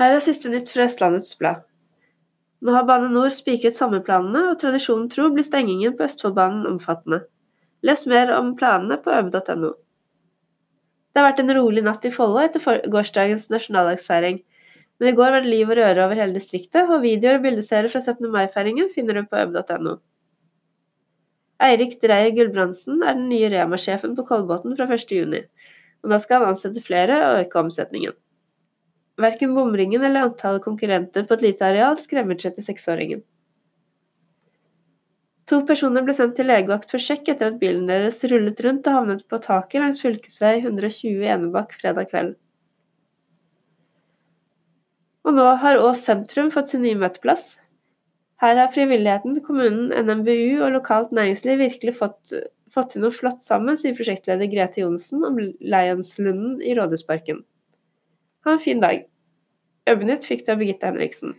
Her er siste nytt fra Østlandets Blad. Nå har Bane NOR spikret sommerplanene, og tradisjonen tro blir stengingen på Østfoldbanen omfattende. Les mer om planene på øb.no. Det har vært en rolig natt i Follo etter gårsdagens nasjonaldagsfeiring, men i går var det liv og røre over hele distriktet, og videoer og bildeserier fra 17. mai-feiringen finner du på øb.no. Eirik Dreie Gulbrandsen er den nye Rema-sjefen på Kolbotn fra 1.6, og da skal han ansette flere og øke omsetningen. Verken bomringen eller antallet konkurrenter på et lite areal skremmer 36-åringen. To personer ble sendt til legevakt for sjekk etter at bilen deres rullet rundt og havnet på taket langs fylkesvei 120 i Enebakk fredag kveld. Og nå har Ås sentrum fått sin nye møteplass. Her har frivilligheten, kommunen, NMBU og lokalt næringsliv virkelig fått, fått til noe flott sammen, sier prosjektleder Grete Johnsen om Lionslunden i Rådhusparken. Ha en fin dag. Øyenytt fikk du av Birgitte Henriksen.